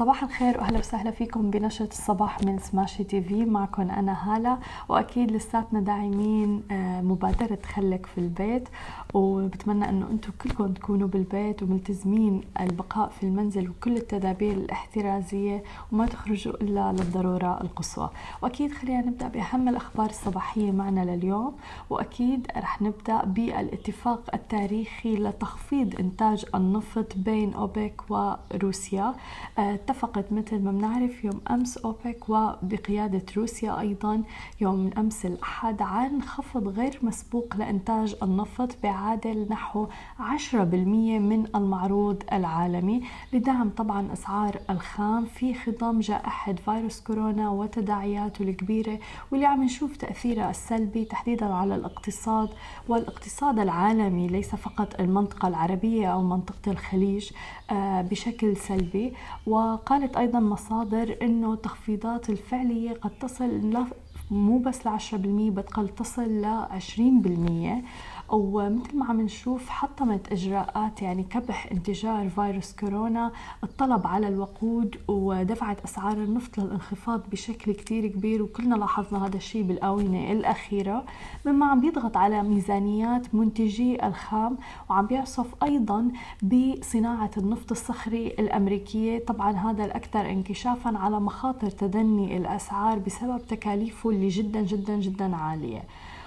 صباح الخير وأهلا وسهلا فيكم بنشرة الصباح من سماشي تي في. معكم أنا هالة وأكيد لساتنا داعمين آه، مبادرة خلك في البيت. وبتمنى إنه أنتم كلكم تكونوا بالبيت وملتزمين البقاء في المنزل وكل التدابير الاحترازية وما تخرجوا إلا للضرورة القصوى. وأكيد خلينا نبدأ بأهم الأخبار الصباحية معنا لليوم. وأكيد رح نبدأ بالاتفاق التاريخي لتخفيض إنتاج النفط بين أوبك وروسيا. آه، اتفقت مثل ما بنعرف يوم أمس أوبك وبقيادة روسيا أيضا يوم أمس الأحد عن خفض غير مسبوق لإنتاج النفط بعادل نحو 10% من المعروض العالمي لدعم طبعا أسعار الخام في خضم جائحة فيروس كورونا وتداعياته الكبيرة واللي عم نشوف تأثيرها السلبي تحديدا على الاقتصاد والاقتصاد العالمي ليس فقط المنطقة العربية أو منطقة الخليج آه، بشكل سلبي وقالت أيضا مصادر أنه التخفيضات الفعلية قد تصل مو بس ل 10% بل قد تصل ل 20% ومثل ما عم نشوف حطمت إجراءات يعني كبح انتشار فيروس كورونا الطلب على الوقود ودفعت أسعار النفط للانخفاض بشكل كتير كبير. وكلنا لاحظنا هذا الشيء بالآونة الأخيرة مما عم بيضغط على ميزانيات منتجي الخام وعم بيعصف أيضا بصناعة النفط الصخري الأمريكية. طبعا هذا الأكثر انكشافا على مخاطر تدني الأسعار بسبب تكاليفه اللي جدا جدا جدا عالية.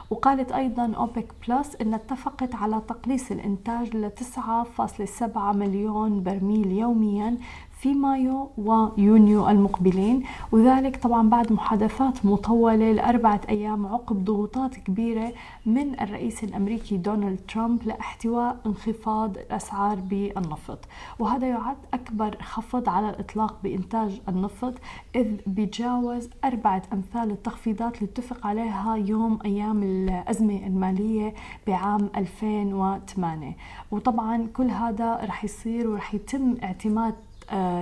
وقالت أيضا أوبك بلس أن اتفقت على تقليص الإنتاج ل 9.7 مليون برميل يوميا في مايو ويونيو المقبلين وذلك طبعا بعد محادثات مطولة لأربعة أيام عقب ضغوطات كبيرة من الرئيس الأمريكي دونالد ترامب لإحتواء انخفاض الأسعار بالنفط. وهذا يعد أكبر خفض على الإطلاق بإنتاج النفط إذ بيتجاوز أربعة أمثال التخفيضات اللي اتفق عليها يوم أيام الأزمة المالية بعام 2008 وطبعا كل هذا رح يصير ورح يتم اعتماد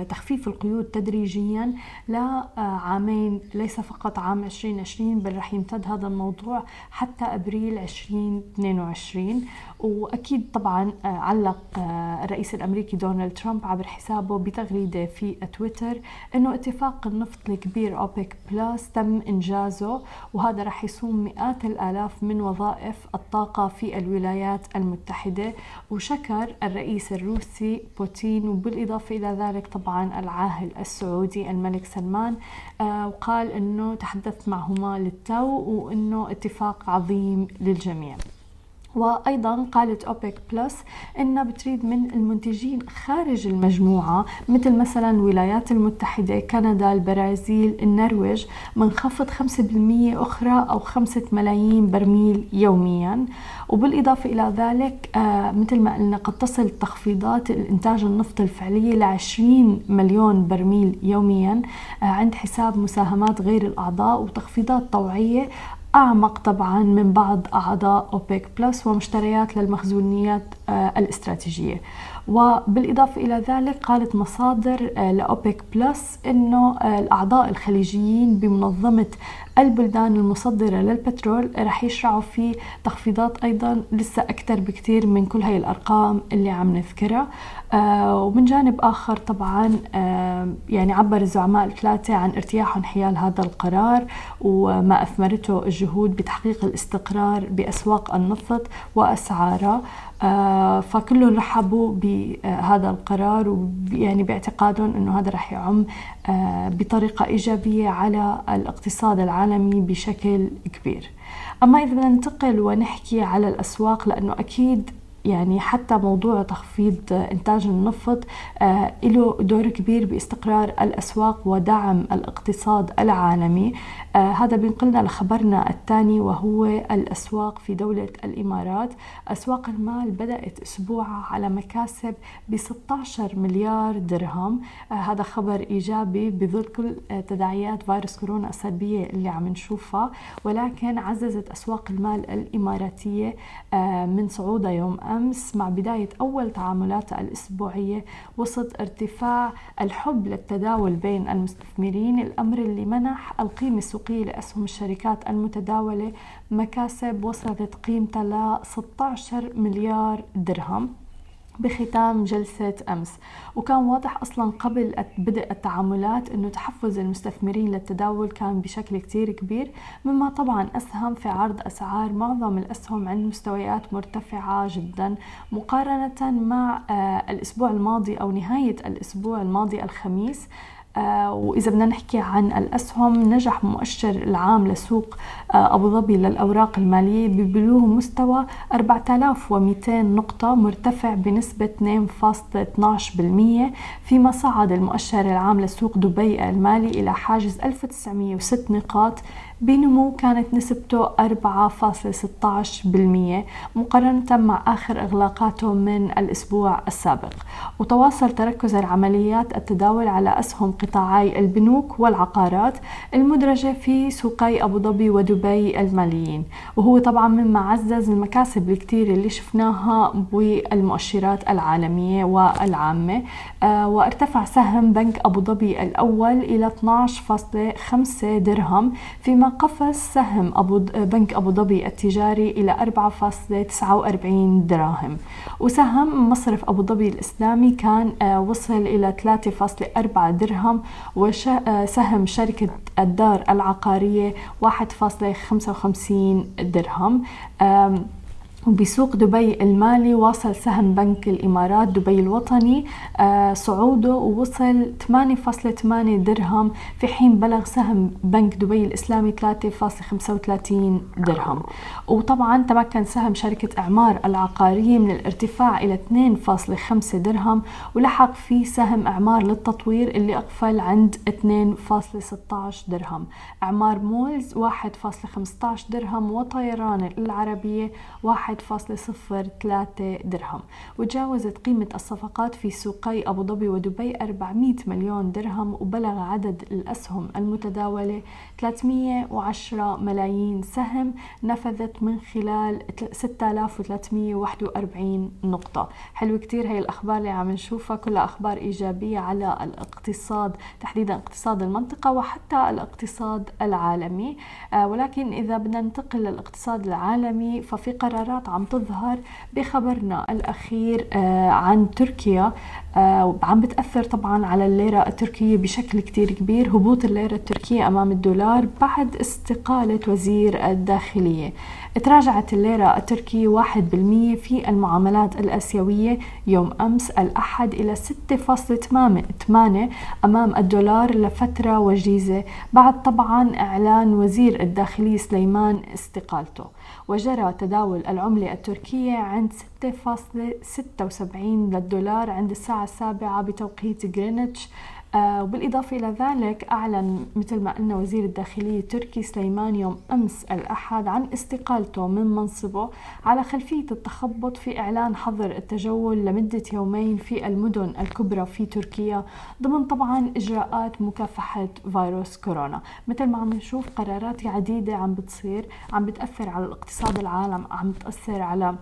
تخفيف القيود تدريجيا لعامين ليس فقط عام 2020 بل رح يمتد هذا الموضوع حتى أبريل 2022 وأكيد طبعا آه، علق آه، الرئيس الأمريكي دونالد ترامب عبر حسابه بتغريدة في تويتر إنه اتفاق النفط الكبير أوبك بلس تم إنجازه وهذا رح يصون مئات الآلاف من وظائف الطاقة في الولايات المتحدة. وشكر الرئيس الروسي بوتين وبالإضافة إلى ذلك طبعا العاهل السعودي الملك سلمان آه، وقال إنه تحدثت معهما للتو وإنه اتفاق عظيم للجميع. وأيضا قالت أوبك بلس انها بتريد من المنتجين خارج المجموعة مثل مثلا الولايات المتحدة كندا البرازيل النرويج خفض 5% أخرى أو 5 ملايين برميل يوميا. وبالإضافة إلى ذلك آه مثل ما قلنا قد تصل تخفيضات الإنتاج النفط الفعلية ل 20 مليون برميل يوميا آه عند حساب مساهمات غير الأعضاء وتخفيضات طوعية أعمق طبعا من بعض أعضاء أوبيك بلس ومشتريات للمخزونات الاستراتيجية. وبالإضافة إلى ذلك قالت مصادر آه، لأوبيك بلس أنه آه، الأعضاء الخليجيين بمنظمة البلدان المصدرة للبترول رح يشرعوا في تخفيضات أيضا لسه أكثر بكثير من كل هاي الأرقام اللي عم نذكرها. آه ومن جانب آخر طبعا آه يعني عبر الزعماء الثلاثة عن ارتياحهم حيال هذا القرار وما أثمرته الجهود بتحقيق الاستقرار بأسواق النفط وأسعارها آه فكلهم رحبوا بهذا القرار ويعني باعتقادهم إنه هذا رح يعم آه بطريقة إيجابية على الاقتصاد العالمي بشكل كبير. أما إذا ننتقل ونحكي على الأسواق لأنه أكيد يعني حتى موضوع تخفيض إنتاج النفط آه، له دور كبير باستقرار الأسواق ودعم الاقتصاد العالمي. آه، هذا بينقلنا لخبرنا الثاني وهو الأسواق في دولة الإمارات. أسواق المال بدأت أسبوعها على مكاسب ب 16 مليار درهم. آه، هذا خبر إيجابي بظل كل تداعيات فيروس كورونا السلبية اللي عم نشوفها. ولكن عززت أسواق المال الإماراتية من صعودها يوم أمس مع بداية أول تعاملاتها الأسبوعية وسط ارتفاع الحب للتداول بين المستثمرين الأمر اللي منح القيمة السوقية لأسهم الشركات المتداولة مكاسب وصلت قيمتها ل 16 مليار درهم. بختام جلسة أمس. وكان واضح أصلا قبل بدء التعاملات أنه تحفز المستثمرين للتداول كان بشكل كتير كبير مما طبعا أسهم في عرض أسعار معظم الأسهم عند مستويات مرتفعة جدا مقارنة مع آه، الأسبوع الماضي أو نهاية الأسبوع الماضي الخميس. وإذا بدنا نحكي عن الأسهم نجح مؤشر العام لسوق آه، أبو ظبي للأوراق المالية ببلوغ مستوى 4200 نقطة مرتفع بنسبة 2.12% فيما صعد المؤشر العام لسوق دبي المالي إلى حاجز 1906 نقاط بنمو كانت نسبته 4.16% مقارنة مع آخر إغلاقاته من الأسبوع السابق. وتواصل تركز العمليات التداول على أسهم قطاعي البنوك والعقارات المدرجة في سوقي أبو ظبي ودبي الماليين. وهو طبعا مما عزز المكاسب الكتير اللي شفناها بالمؤشرات العالمية والعامة. آه وارتفع سهم بنك أبو ظبي الأول إلى 12.5 درهم فيما قفز سهم أبو بنك أبو ظبي التجاري إلى 4.49 دراهم. وسهم مصرف أبو ظبي الإسلامي كان آه، وصل إلى 3.4 درهم وسهم شركة الدار العقارية 1.55 درهم. وبسوق دبي المالي واصل سهم بنك الإمارات دبي الوطني آه، صعوده ووصل 8.8 درهم. في حين بلغ سهم بنك دبي الإسلامي 3.35 درهم. وطبعا تمكن سهم شركة إعمار العقارية من الارتفاع إلى 2.5 درهم ولحق فيه سهم إعمار للتطوير اللي أقفل عند 2.16 درهم. إعمار مولز 1.15 درهم وطيران العربية 1 1.03 درهم. وتجاوزت قيمة الصفقات في سوقي أبو ظبي ودبي 400 مليون درهم وبلغ عدد الأسهم المتداولة 310 ملايين سهم نفذت من خلال 6341 نقطة. حلو كتير هي الأخبار اللي عم نشوفها كلها أخبار إيجابية على الاقتصاد تحديدا اقتصاد المنطقة وحتى الاقتصاد العالمي. آه، ولكن إذا بدنا ننتقل للاقتصاد العالمي ففي قرارات الإشارات عم تظهر بخبرنا الأخير آه، عن تركيا. آه، عم بتأثر طبعا على الليرة التركية بشكل كتير كبير هبوط الليرة التركية أمام الدولار بعد استقالة وزير الداخلية. تراجعت الليرة التركية 1% في المعاملات الآسيوية يوم أمس الأحد إلى 6.8 أمام الدولار لفترة وجيزة بعد طبعا إعلان وزير الداخلية سليمان استقالته. وجرى تداول العملة التركية عند 6.76 للدولار عند الساعة السابعة بتوقيت غرينتش. وبالإضافة إلى ذلك أعلن مثل ما قلنا وزير الداخلية التركي سليمان يوم أمس الأحد عن استقالته من منصبه على خلفية التخبط في إعلان حظر التجول لمدة يومين في المدن الكبرى في تركيا ضمن طبعا إجراءات مكافحة فيروس كورونا. مثل ما عم نشوف قرارات عديدة عم بتصير عم بتأثر على الاقتصاد العالم عم تأثر على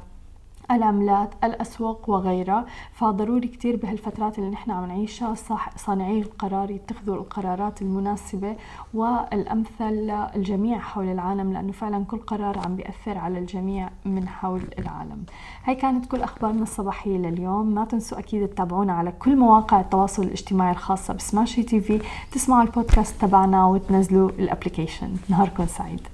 العملات الأسواق وغيرها. فضروري كتير بهالفترات اللي نحن عم نعيشها صانعي القرار يتخذوا القرارات المناسبة والأمثل للجميع حول العالم لأنه فعلا كل قرار عم بيأثر على الجميع من حول العالم. هاي كانت كل أخبارنا الصباحية لليوم. ما تنسوا أكيد تتابعونا على كل مواقع التواصل الاجتماعي الخاصة ب Smashi TV. تسمعوا البودكاست تبعنا وتنزلوا ال application. نهاركم سعيد.